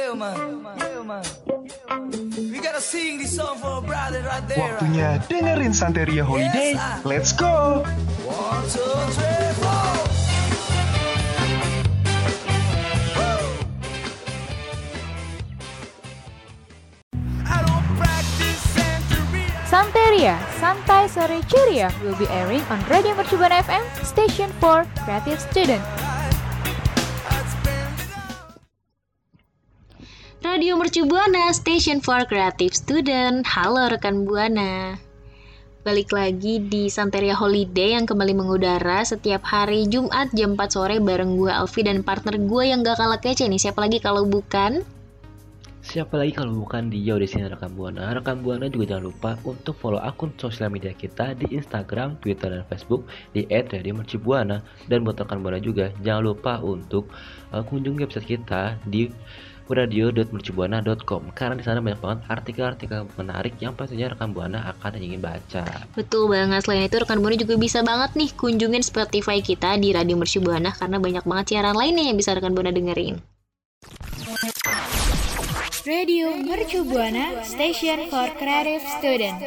Yeah, man. Yeah, man. We gotta sing this song for a brother right there. Waktunya dengerin Santeria Holiday. Let's go! One, two, three, four. I don't practice Santeria. Santeria, Santai Sore Ceria will be airing on Radio Mercubuana FM, station for creative student. Radio Mercu Buana, Station for Creative Student. Halo rekan Buana. Balik lagi di Santeria Holiday yang kembali mengudara setiap hari Jumat jam 4 sore bareng gue Alfi dan partner gue yang gak kalah kece nih. Siapa lagi kalau bukan? Siapa lagi kalau bukan dia di sini rekan buana. Rekan buana juga jangan lupa untuk follow akun sosial media kita di Instagram, Twitter dan Facebook di @radiomercubuana dan buat rekan buana juga jangan lupa untuk uh, kunjungi website kita di radio.mercubuana.com karena di sana banyak banget artikel-artikel menarik yang pastinya rekan buana akan ingin baca. Betul banget. Selain itu rekan Buana juga bisa banget nih kunjungin Spotify kita di Radio Mercu Buana karena banyak banget siaran lainnya yang bisa rekan Buana dengerin. Radio Mercu Buana, station for creative student.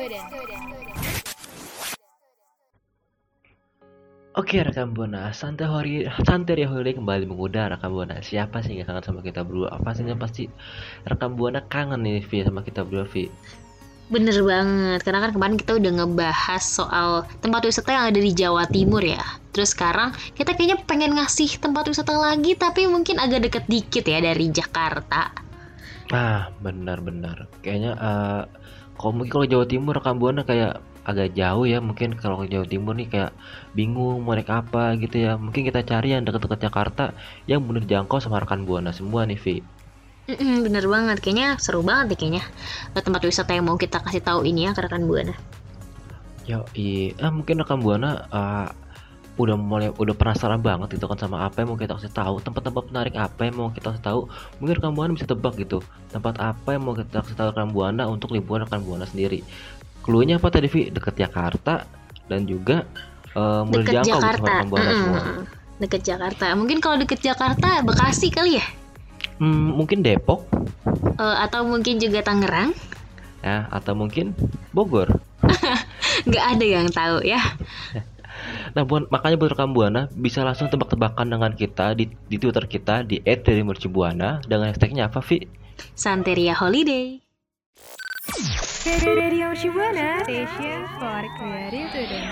Oke rekan buana, santai hari santai holiday kembali mengudara rekan buana. Siapa sih yang kangen sama kita berdua? Pastinya pasti rekan buana kangen nih Vi sama kita berdua Vi. Bener banget, karena kan kemarin kita udah ngebahas soal tempat wisata yang ada di Jawa Timur ya. Terus sekarang kita kayaknya pengen ngasih tempat wisata lagi, tapi mungkin agak deket dikit ya dari Jakarta. Ah benar-benar. Kayaknya eh kalau mungkin kalau Jawa Timur rekan buana kayak agak jauh ya. Mungkin kalau ke Jawa Timur nih kayak bingung mau naik apa gitu ya. Mungkin kita cari yang dekat-dekat Jakarta yang bener jangkau sama rekan buana semua nih Vi. Mm-mm, bener banget, kayaknya seru banget nih kayaknya eh, tempat wisata yang mau kita kasih tahu ini ya ke rekan Buana. Yo, ah mungkin rekan buana eh, udah mulai udah penasaran banget gitu kan sama apa yang mau kita kasih tahu tempat-tempat menarik apa yang mau kita kasih tahu mungkin rekan buana bisa tebak gitu tempat apa yang mau kita kasih tahu rekan buana untuk liburan rekan buana sendiri cluenya apa tadi Vi deket Jakarta dan juga eh, mudah Deket dijangkau gitu sama Jakarta. rekan buana semua Mm-mm. Deket Jakarta. Mungkin kalau deket Jakarta Bekasi kali ya? Hmm, mungkin Depok Eh, atau mungkin juga Tangerang? ya atau mungkin Bogor Nggak ada yang tahu ya. Nah, buan, makanya buat rekan Buana bisa langsung tebak-tebakan dengan kita di, di Twitter kita di @mercubuana dengan hashtagnya apa, Vi? Santeria Holiday. Radio Mercubuana, station for creative student.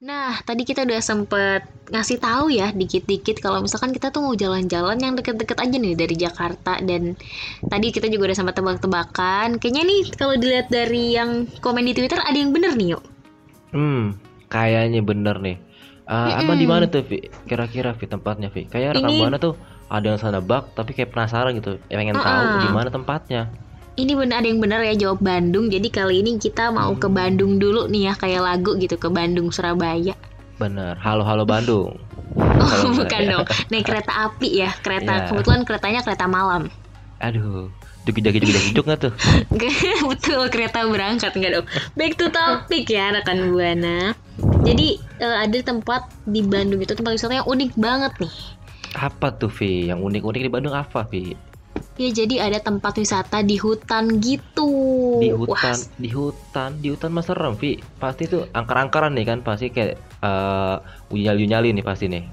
Nah, tadi kita udah sempet ngasih tahu ya dikit-dikit kalau misalkan kita tuh mau jalan-jalan yang deket-deket aja nih dari Jakarta dan tadi kita juga udah sempat tebak-tebakan. Kayaknya nih kalau dilihat dari yang komen di Twitter ada yang bener nih yuk. Hmm, kayaknya bener nih. Ah, Emang di mana tuh, Vi? Kira-kira Vi tempatnya, Vi? Kayak rekan Ini- Buana tuh ada yang sana bak, tapi kayak penasaran gitu. Ya, pengen tahu Ah. di mana tempatnya. Ini bener ada yang bener ya jawab Bandung. Jadi kali ini kita mau ke Bandung dulu nih ya kayak lagu gitu ke Bandung Surabaya. Bener. Halo halo Bandung. Oh, enggak bukan dong. Naik kereta api ya. Kereta Iya. kebetulan keretanya kereta malam. Aduh, juk juk juk juk nggak tuh? Betul kereta berangkat enggak dong. Back to topic ya rekan buana. Jadi eh, ada tempat di Bandung itu tempat wisata yang unik banget nih. Apa tuh, Vi? Yang unik-unik di Bandung apa, Vi? Ya jadi ada tempat wisata di hutan gitu. Di Wah, hutan, di hutan, di hutan mas serem, Vi. Pasti tuh angker-angkeran nih kan, pasti kayak eh unyal-unyali nih pasti nih.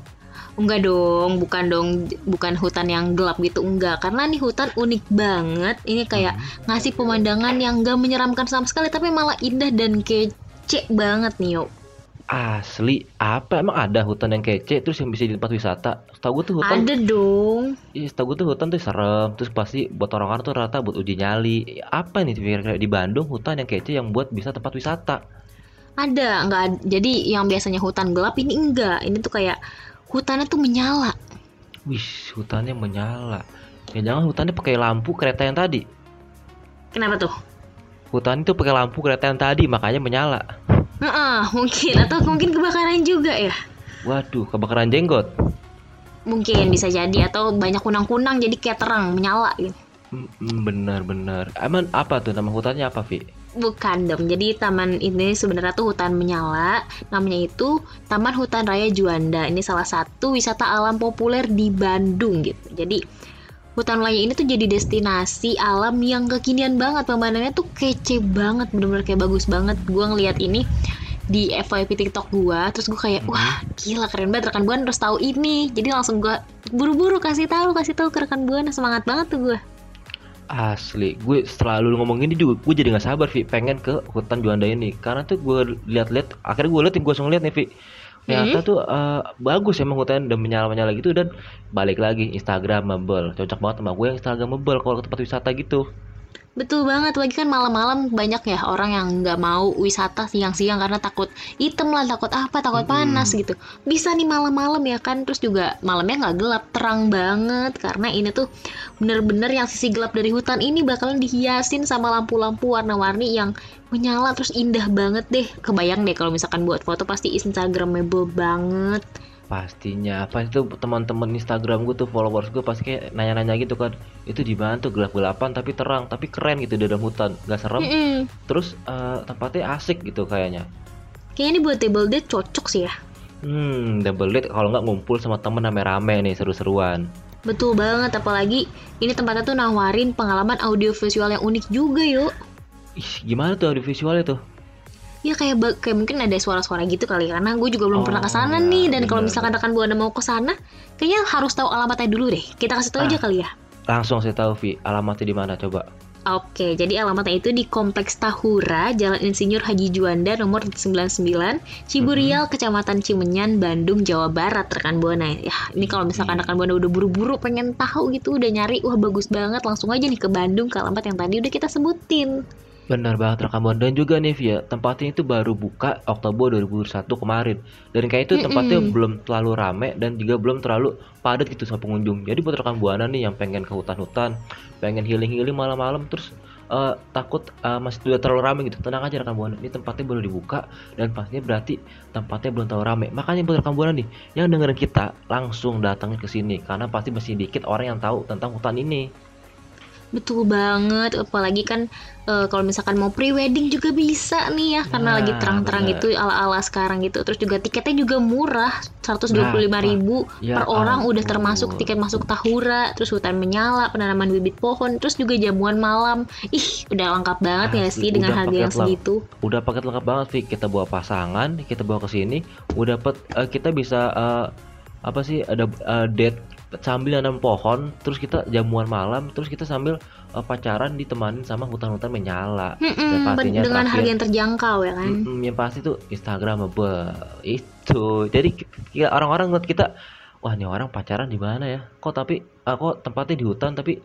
Enggak dong, bukan dong, bukan hutan yang gelap gitu, enggak. Karena nih hutan unik banget. Ini kayak ngasih pemandangan yang gak menyeramkan sama sekali, tapi malah indah dan kece banget nih, yuk. Asli, apa emang ada hutan yang kece terus yang bisa di tempat wisata? Setahu gue tuh hutan, Ada dong. iya, setahu gue tuh hutan tuh serem, terus pasti buat orang-orang tuh rata buat uji nyali. Apa nih kira-kira di Bandung hutan yang kece yang buat bisa tempat wisata? Ada, enggak. ad- Jadi yang biasanya hutan gelap ini enggak. Ini tuh kayak hutannya tuh menyala. Wih, hutannya menyala. Ya jangan hutannya pakai lampu kereta yang tadi. Kenapa tuh? Hutan itu pakai lampu kereta yang tadi, makanya menyala. Heeh, mungkin atau mungkin kebakaran juga ya. Waduh, kebakaran jenggot. Mungkin bisa jadi atau banyak kunang-kunang jadi kayak terang menyala gitu. Benar-benar. Emang apa tuh nama hutannya apa, Vi? Bukan dong. Jadi taman ini sebenarnya tuh hutan menyala. Namanya itu Taman Hutan Raya Juanda. Ini salah satu wisata alam populer di Bandung gitu. Jadi hutan raya ini tuh jadi destinasi alam yang kekinian banget. Pemandangannya tuh kece banget, bener-bener kayak bagus banget. Gua ngeliat ini di FYP TikTok gua, terus gua kayak wah gila keren banget rekan buana harus tahu ini. Jadi langsung gua buru-buru kasih tahu, kasih tahu ke rekan buana semangat banget tuh gua. Asli, gue setelah lu ngomong ini juga gue jadi nggak sabar, Vi, pengen ke hutan Juanda ini. Karena tuh gue lihat-lihat, akhirnya gue liatin, gue langsung lihat nih, Vi. Ternyata tuh eh, bagus emang hutan dan menyala-menyala gitu dan balik lagi Instagramable. Cocok banget sama gue yang Instagramable kalau ke tempat wisata gitu. Betul banget, lagi kan malam-malam banyak ya orang yang nggak mau wisata siang-siang karena takut item lah, takut apa, takut panas gitu. Bisa nih malam-malam ya kan, terus juga malamnya nggak gelap, terang banget karena ini tuh bener-bener yang sisi gelap dari hutan ini bakalan dihiasin sama lampu-lampu warna-warni yang menyala terus indah banget deh. Kebayang deh kalau misalkan buat foto pasti instagramable banget. Pastinya, apa itu teman-teman Instagram gue tuh followers gue pasti kayak nanya-nanya gitu kan. Itu di mana tuh gelap-gelapan tapi terang, tapi keren gitu di dalam hutan, nggak serem. Mm-mm. Terus eh, tempatnya asik gitu kayaknya. Kayaknya ini buat table date cocok sih ya. Hmm, double date kalau nggak ngumpul sama temen rame-rame nih seru-seruan. Betul banget, apalagi ini tempatnya tuh nawarin pengalaman audiovisual yang unik juga yuk. Ih, gimana tuh audio visualnya tuh? Ya kayak kayak mungkin ada suara-suara gitu kali karena gue juga belum pernah ke sana Oh, nih ya, dan kalau bener. misalkan rekan buana mau ke sana kayaknya harus tahu alamatnya dulu deh. Kita kasih tahu Ah. aja kali ya. Langsung saya tahu Vi, alamatnya di mana coba? Oke, jadi alamatnya itu di Kompleks Tahura, Jalan Insinyur Haji Juanda nomor 99, Ciburial, Kecamatan Cimenyan, Bandung, Jawa Barat, rekan Buana. Ya, ini kalau misalkan rekan Buana udah buru-buru pengen tahu gitu, udah nyari, wah bagus banget, langsung aja nih ke Bandung ke alamat yang tadi udah kita sebutin. Benar banget rekam dan juga nih Via, tempatnya itu baru buka Oktober 2021 kemarin. Dan kayak itu tempatnya Mm-mm. belum terlalu rame dan juga belum terlalu padat gitu sama pengunjung. Jadi buat rekan Buana nih yang pengen ke hutan-hutan, pengen healing-healing malam-malam terus eh, takut eh, masih tidak terlalu rame gitu. Tenang aja rekan Buana, ini tempatnya baru dibuka dan pastinya berarti tempatnya belum terlalu rame. Makanya buat rekan Buana nih yang dengerin kita langsung datangin ke sini karena pasti masih dikit orang yang tahu tentang hutan ini. Betul banget, apalagi kan eh, kalau misalkan mau pre-wedding juga bisa nih ya, karena Nah, lagi terang-terang bener. gitu ala-ala sekarang gitu. Terus juga tiketnya juga murah, 125.000 ribu Ya per orang udah ampun. termasuk tiket masuk Tahura, terus hutan menyala, penanaman bibit pohon, terus juga jamuan malam. Ih, udah lengkap banget ya Asli, sih dengan udah harga yang segitu. udah paket lengkap banget Vi kita bawa pasangan kita bawa ke sini udah dapat eh, kita bisa eh, apa sih ada eh, date sambil nanam pohon terus kita jamuan malam terus kita sambil eh, pacaran ditemanin sama hutan-hutan menyala. Dan Mm-mm, pastinya dengan terakhir- harga yang terjangkau ya kan. Mm-mm, yang pasti tuh Instagramable itu. Jadi orang-orang ngeliat kita wah ini orang pacaran di mana ya? Kok tapi ah, kok tempatnya di hutan tapi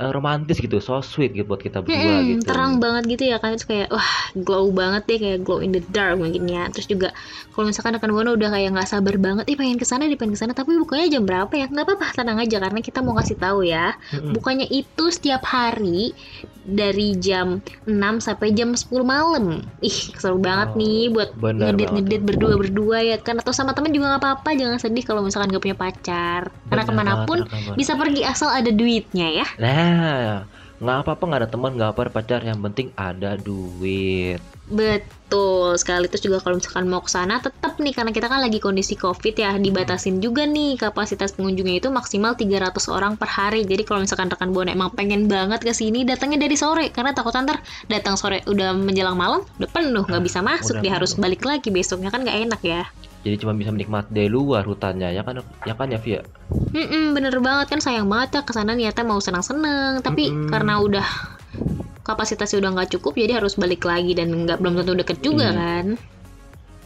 eh, romantis gitu so sweet gitu buat kita berdua Mm-mm, gitu. terang banget gitu ya kan? Terus kayak wah glow banget deh kayak glow in the dark mungkin ya terus juga kalau misalkan rekan buana udah kayak nggak sabar banget ih pengen ke sana nih pengen ke sana tapi bukanya jam berapa ya? Nggak apa-apa tenang aja karena kita mau kasih tahu ya. Bukannya itu setiap hari dari jam 6 sampai jam 10 malam. Ih seru banget Oh, nih buat benar ngedit banget. ngedit berdua berdua ya kan? Atau sama temen juga nggak apa-apa jangan sedih kalau misalkan gak punya pacar. Karena ke mana pun bisa pergi asal ada duitnya ya. Nah, nggak apa-apa nggak ada teman, nggak apa ada pacar, yang penting ada duit. Betul sekali terus juga kalau misalkan mau ke sana tetap nih karena kita kan lagi kondisi Covid ya dibatasin juga nih kapasitas pengunjungnya itu maksimal 300 orang per hari. Jadi kalau misalkan rekan Buana emang pengen banget ke sini datangnya dari sore karena takut ntar datang sore udah menjelang malam udah penuh nggak bisa masuk udah dia harus penuh. balik lagi besoknya kan nggak enak ya. jadi cuma bisa menikmati dari luar hutannya ya kan ya kan ya Vi ya Mm-mm, bener banget kan sayang banget ya ke sana niatnya mau senang-senang. Tapi Mm-mm. karena udah kapasitasnya udah nggak cukup jadi harus balik lagi dan nggak belum tentu deket juga Iya. kan?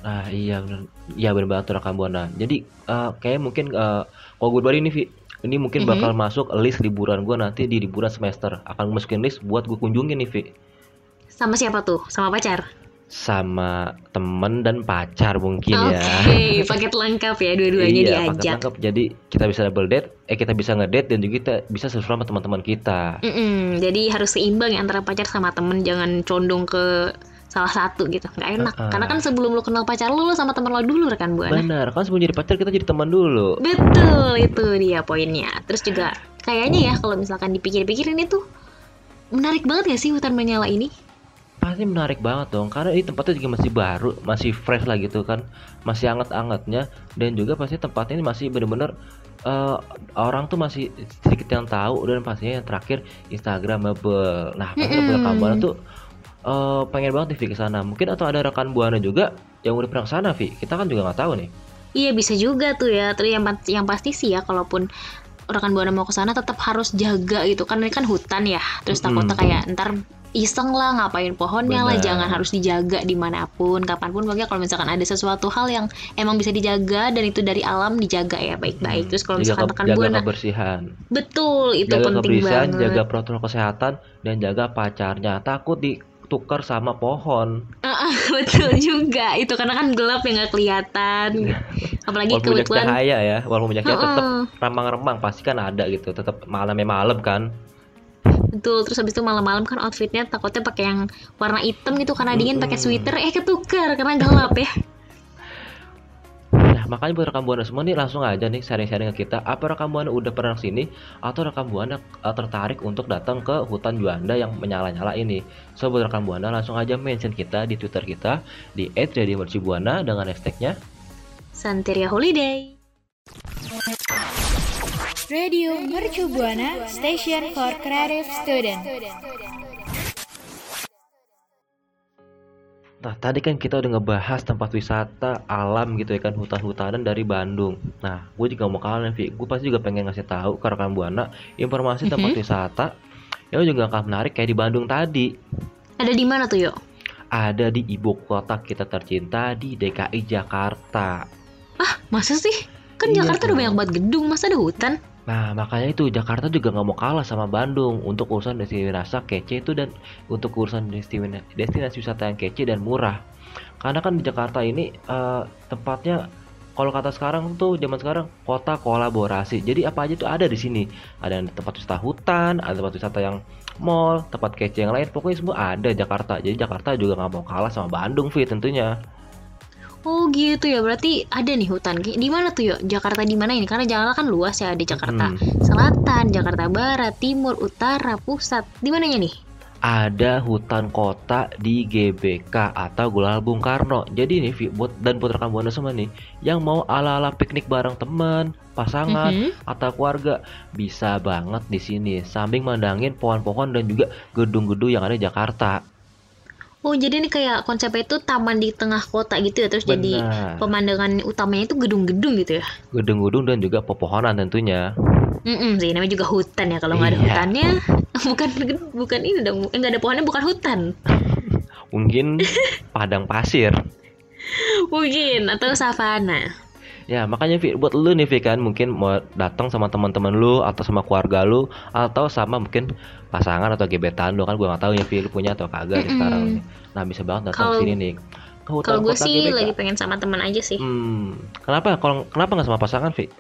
Nah iya bener. Iya bener banget rekam buana jadi eh, kayak mungkin eh, kalau gue balik ini Vi ini mungkin bakal masuk list liburan gue nanti di liburan semester. Akan masukin list buat gue kunjungin nih Vi. Sama siapa tuh? Sama pacar sama temen dan pacar mungkin oke ya paket lengkap ya dua-duanya iya, paket diajak lengkap. Jadi kita bisa double date, eh kita bisa ngedate dan juga kita bisa seru sama teman-teman kita. Mm-mm, jadi harus seimbang ya antara pacar sama temen jangan condong ke salah satu gitu nggak enak Uh-uh. karena kan sebelum lu kenal pacar lu lu sama teman lo dulu rekan buana Benar, kan sebelum jadi pacar kita jadi teman dulu. betul itu dia poinnya terus juga kayaknya ya kalau misalkan dipikir-pikirin itu menarik banget gak sih hutan menyala ini Pasti menarik banget dong, karena ini tempatnya juga masih baru, masih fresh lah gitu kan, masih anget-angetnya, dan juga pasti tempatnya ini masih bener-bener eh, orang tuh masih sedikit yang tahu dan pastinya yang terakhir Instagramable. Nah, Mm-mm. punya rekan buana tuh eh, pengen banget Vi ke sana. Mungkin atau ada rekan buana juga yang udah pernah ke sana Vi. Kita kan juga nggak tahu nih. Iya bisa juga tuh ya. Terus yang, yang pasti sih ya, kalaupun rekan buana mau ke sana tetap harus jaga gitu kan ini kan hutan ya. Terus takutnya kayak ntar iseng lah ngapain pohonnya lah, Benar. jangan harus dijaga di mana pun, kapan pun. Pokoknya kalau misalkan ada sesuatu hal yang emang bisa dijaga dan itu dari alam dijaga ya baik-baik. Terus kalau Jaga misalkan ke- rekan jaga buana, kebersihan. betul itu jaga penting kebersihan, banget. jaga protokol kesehatan, dan jaga pacarnya. Takut ditukar sama pohon. Ah, ah, betul juga itu karena kan gelap ya nggak kelihatan. Apalagi walaupun kebetulan cahaya ya, walaupun banyak cahaya tetap Heeh. remang-remang pasti kan ada gitu. Tetap malamnya malam kan. Betul, terus habis itu malam-malam kan outfitnya takutnya pakai yang warna hitam gitu karena dingin pakai sweater eh ketukar karena gelap ya. Nah, makanya buat rekam buana semua nih langsung aja nih sharing-sharing ke kita. Apa rekam buana udah pernah sini atau rekam buana uh, tertarik untuk datang ke hutan Juanda yang menyala-nyala ini? So buat rekam buana langsung aja mention kita di Twitter kita di @radiomercubuana dengan hashtagnya Santeria Holiday. Radio Mercu Buana Station for Creative Student. Nah, tadi kan kita udah ngebahas tempat wisata alam gitu ya kan, hutan-hutanan dari Bandung. Nah, gue juga mau kalian, Vi. Gue pasti juga pengen ngasih tahu ke rekan Buana informasi tempat Mhm. wisata yang juga akan menarik kayak di Bandung tadi. Ada di mana tuh, yuk? Ada di ibu kota kita tercinta di DKI Jakarta. Masa sih? Kan Iya Jakarta udah banyak banget gedung, masa ada hutan? Nah, makanya itu Jakarta juga nggak mau kalah sama Bandung untuk urusan destinasi kece itu dan untuk urusan destinasi, destinasi wisata yang kece dan murah. Karena kan di Jakarta ini eh, tempatnya kalau kata sekarang tuh zaman sekarang kota kolaborasi. Jadi apa aja tuh ada di sini. Ada tempat wisata hutan, ada tempat wisata yang mall, tempat kece yang lain. Pokoknya semua ada Jakarta. Jadi Jakarta juga nggak mau kalah sama Bandung, Vi tentunya. Oh gitu ya, berarti ada nih hutan. Di mana tuh, yuk? Jakarta di mana ini? Karena Jakarta kan luas ya, ada Jakarta Hmm. Selatan, Jakarta Barat, Timur, Utara, Pusat. Di mananya nih? ada hutan kota di GBK atau Gelora Bung Karno. Jadi nih buat dan buat rekan buana semua nih yang mau ala-ala piknik bareng teman, pasangan Mhm. atau keluarga bisa banget di sini sambil mandangin pohon-pohon dan juga gedung-gedung yang ada di Jakarta. Oh, jadi ini kayak konsepnya itu taman di tengah kota gitu ya, terus jadi Benar. pemandangan utamanya itu gedung-gedung gitu ya. Gedung-gedung dan juga pepohonan tentunya. Mm sih, namanya juga hutan ya. Kalau nggak ada Iya. hutannya, bukan bukan ini dong. Eh, nggak ada pohonnya bukan hutan. Mungkin padang pasir. Mungkin atau savana. Ya, makanya Vi, buat lu nih Vi kan mungkin mau datang sama teman-teman lu atau sama keluarga lu atau sama mungkin pasangan atau gebetan lu kan gua nggak tahu ya Vi lu punya atau kagak nih Mm-mm. sekarang. Nah, bisa banget datang ke sini nih. Kalau gue sih lagi pengen sama teman aja sih. Hmm, kenapa? Kalau kenapa nggak sama pasangan, Vi?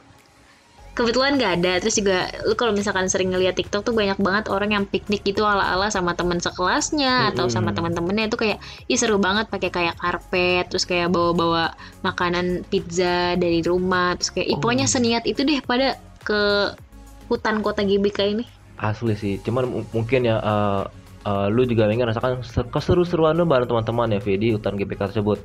Kebetulan nggak ada. Terus juga lu kalau misalkan sering ngeliat TikTok tuh banyak banget orang yang piknik gitu ala-ala sama teman sekelasnya atau sama teman-temannya itu kayak ih seru banget pakai kayak karpet terus kayak bawa-bawa makanan pizza dari rumah terus kayak ih, Oh. pokoknya seniat itu deh pada ke hutan kota GBK ini. Asli sih. Cuman mu- mungkin ya eh, eh, lu juga ingin rasakan se- keseru-seruan lu bareng teman-teman ya, Vi, di hutan GBK tersebut.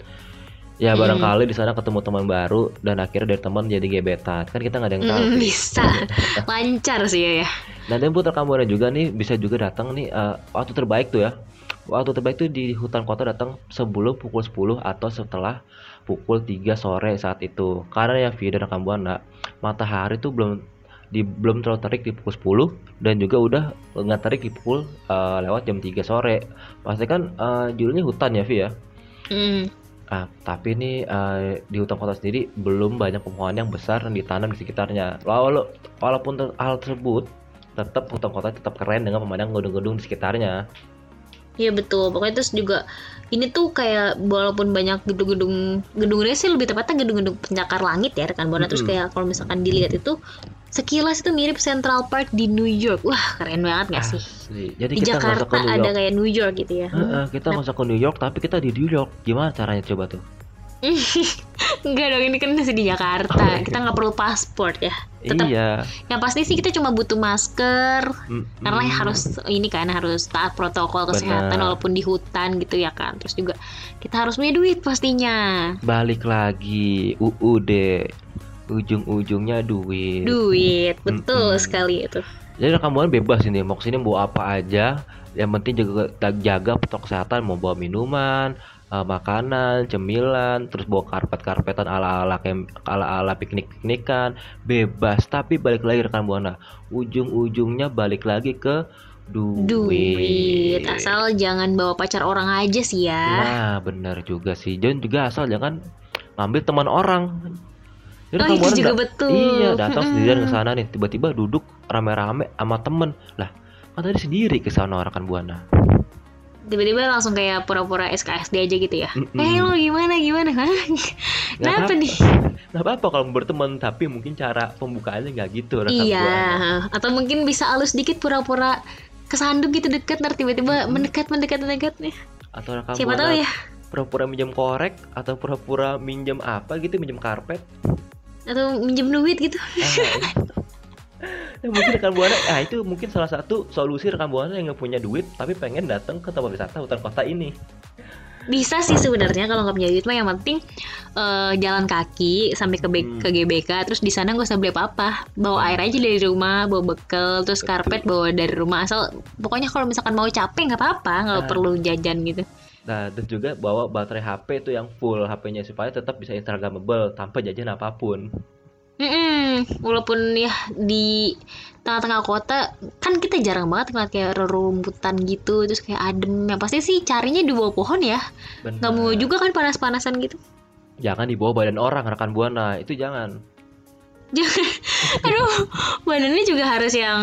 Ya Mm. barangkali di sana ketemu teman baru dan akhirnya dari teman jadi gebetan. Kan kita nggak ada yang tahu. Mm, Vi. bisa lancar sih ya. ya. Dan rekan buana juga nih bisa juga datang nih eh, waktu terbaik tuh ya waktu terbaik itu di hutan kota datang sebelum pukul 10 atau setelah pukul 3 sore saat itu karena ya Vi dan rekan buana matahari tuh belum di belum terlalu terik di pukul 10 dan juga udah nggak terik di pukul eh, lewat jam 3 sore pasti kan eh, judulnya hutan ya Vi ya Mm. Ah, tapi ini eh, di hutan kota sendiri belum banyak pepohonan yang besar yang ditanam di sekitarnya. Walau, walaupun ter- hal tersebut tetap hutan kota tetap keren dengan memandang gedung-gedung di sekitarnya. Iya betul, pokoknya terus juga ini tuh kayak walaupun banyak gedung-gedung gedungnya sih lebih tepatnya gedung-gedung pencakar langit ya rekan buana terus Mm-mm. kayak kalau misalkan dilihat itu sekilas itu mirip Central Park di New York. Wah, keren banget gak sih? Asli. Jadi Di kita Jakarta ke New ada York. kayak New York gitu ya. Heeh, kita nggak usah ke New York, tapi kita di New York. Gimana caranya coba tuh? Enggak dong, ini kan masih di Jakarta. Oh, iya. Kita nggak perlu paspor ya. Tetap Iya. yang pasti sih kita cuma butuh masker Mm-mm. karena harus ini kan harus taat protokol kesehatan Benar. walaupun di hutan gitu ya kan. Terus juga kita harus punya duit pastinya. balik lagi UUD ujung-ujungnya duit. Duit, betul Mm-mm. sekali itu. Jadi buana bebas ini mau ke sini bawa apa aja. Yang penting jaga jaga protokol kesehatan mau bawa minuman, eh, makanan, cemilan, terus bawa karpet-karpetan ala-ala kem- ala-ala piknik-piknikan, bebas. Tapi balik lagi rekan buana, ujung-ujungnya balik lagi ke duit. Duit, asal jangan bawa pacar orang aja sih ya. Nah, benar juga sih. Dan juga asal jangan ngambil teman orang. Jadi Oh, itu juga da- betul. Iya, datang Mm-mm. sendirian ke sana nih, tiba-tiba duduk rame-rame sama temen. Lah, kan tadi sendiri ke sana rekan buana. Tiba-tiba langsung kayak pura-pura SKSD aja gitu ya. Mm-mm. Eh lu gimana gimana? Hah? Kenapa apa-apa. nih? Nggak apa-apa kalau berteman, tapi mungkin cara pembukaannya nggak gitu rekan Iya, buana. atau mungkin bisa halus dikit pura-pura kesandung gitu deket ntar tiba-tiba mendekat mendekat mendekat nih. Atau rekan Siapa buana tahu ya? pura-pura minjem korek atau pura-pura minjem apa gitu, minjem karpet. Atau minjem duit gitu. Ah, nah, mungkin rekan buana, ah itu mungkin salah satu solusi rekan buana yang nggak punya duit tapi pengen datang ke tempat wisata hutan kota ini. Bisa sih sebenarnya kalau nggak punya duit mah yang penting eh, jalan kaki sampai ke B- Hmm. ke GBK terus di sana nggak usah beli apa-apa. Bawa air aja dari rumah, bawa bekal, terus karpet bawa dari rumah asal pokoknya kalau misalkan mau capek nggak apa-apa, nggak Ah. perlu jajan gitu. Nah, dan juga bawa baterai HP itu yang full. HP-nya supaya tetap bisa instagramable tanpa jajan apa pun. Mm-mm. Walaupun ya di tengah-tengah kota kan kita jarang banget ngeliat kayak rerumputan gitu terus kayak adem. Yang pasti sih carinya di bawah pohon ya. Nggak mau juga kan panas-panasan gitu. Jangan dibawa badan orang rekan buana, itu jangan. jangan. Aduh badannya juga harus yang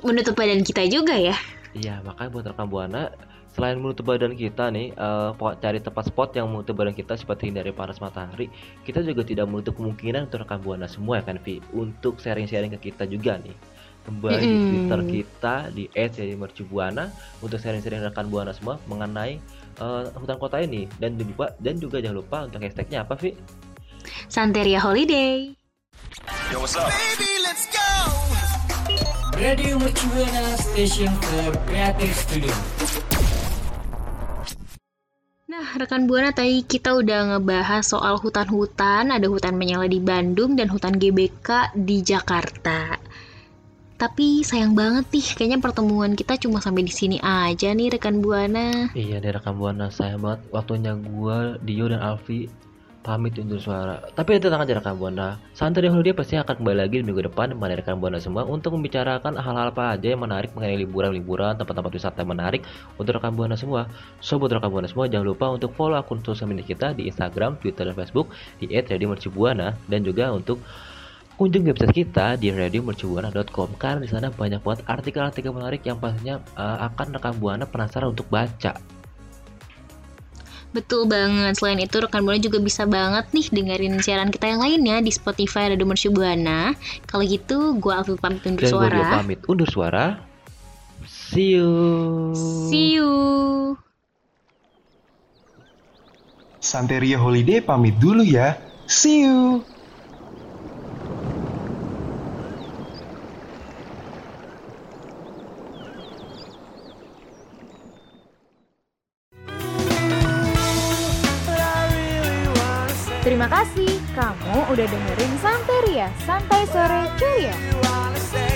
menutup badan kita juga ya. Iya, makanya buat rekan buana selain menutup badan kita nih, eh, po- cari tempat spot yang menutup badan kita seperti hindari panas matahari, kita juga tidak menutup kemungkinan untuk rekan buana semua ya kan Vi, untuk sharing-sharing ke kita juga nih. Kembali di Mm-mm. Twitter kita di @mercubuana untuk sharing-sharing rekan buana semua mengenai eh, hutan kota ini dan juga dan juga jangan lupa untuk hashtagnya apa Vi? Santeria Holiday Baby, let's go. Radio Mercubuana Station for Creative Studio. Rekan Buana tadi kita udah ngebahas soal hutan-hutan, ada hutan menyala di Bandung dan hutan GBK di Jakarta. Tapi sayang banget nih, kayaknya pertemuan kita cuma sampai di sini aja nih rekan Buana. Iya deh rekan buana sayang banget waktunya gua, Dio dan Alfi pamit undur suara. Tapi tenang aja rekan buana, dahulu dia pasti akan kembali lagi di minggu depan kepada rekan buana semua untuk membicarakan hal-hal apa aja yang menarik mengenai liburan-liburan, tempat-tempat wisata yang menarik untuk rekan buana semua. So buat rekan buana semua jangan lupa untuk follow akun sosial media kita di Instagram, Twitter, dan Facebook di @radiomercubuana dan juga untuk kunjungi website kita di radiomercubuana.com karena di sana banyak banget artikel-artikel menarik yang pastinya eh, akan rekan buana penasaran untuk baca. Betul banget. Selain itu, rekan Buana juga bisa banget nih dengerin siaran kita yang lainnya di Spotify Radio Mercu Buana. Kalau gitu, gua Alfi pamit undur Dan gue suara. juga pamit undur suara. See you. See you. Santeria Holiday pamit dulu ya. See you. Udah dengerin Santeria, Santai Sore say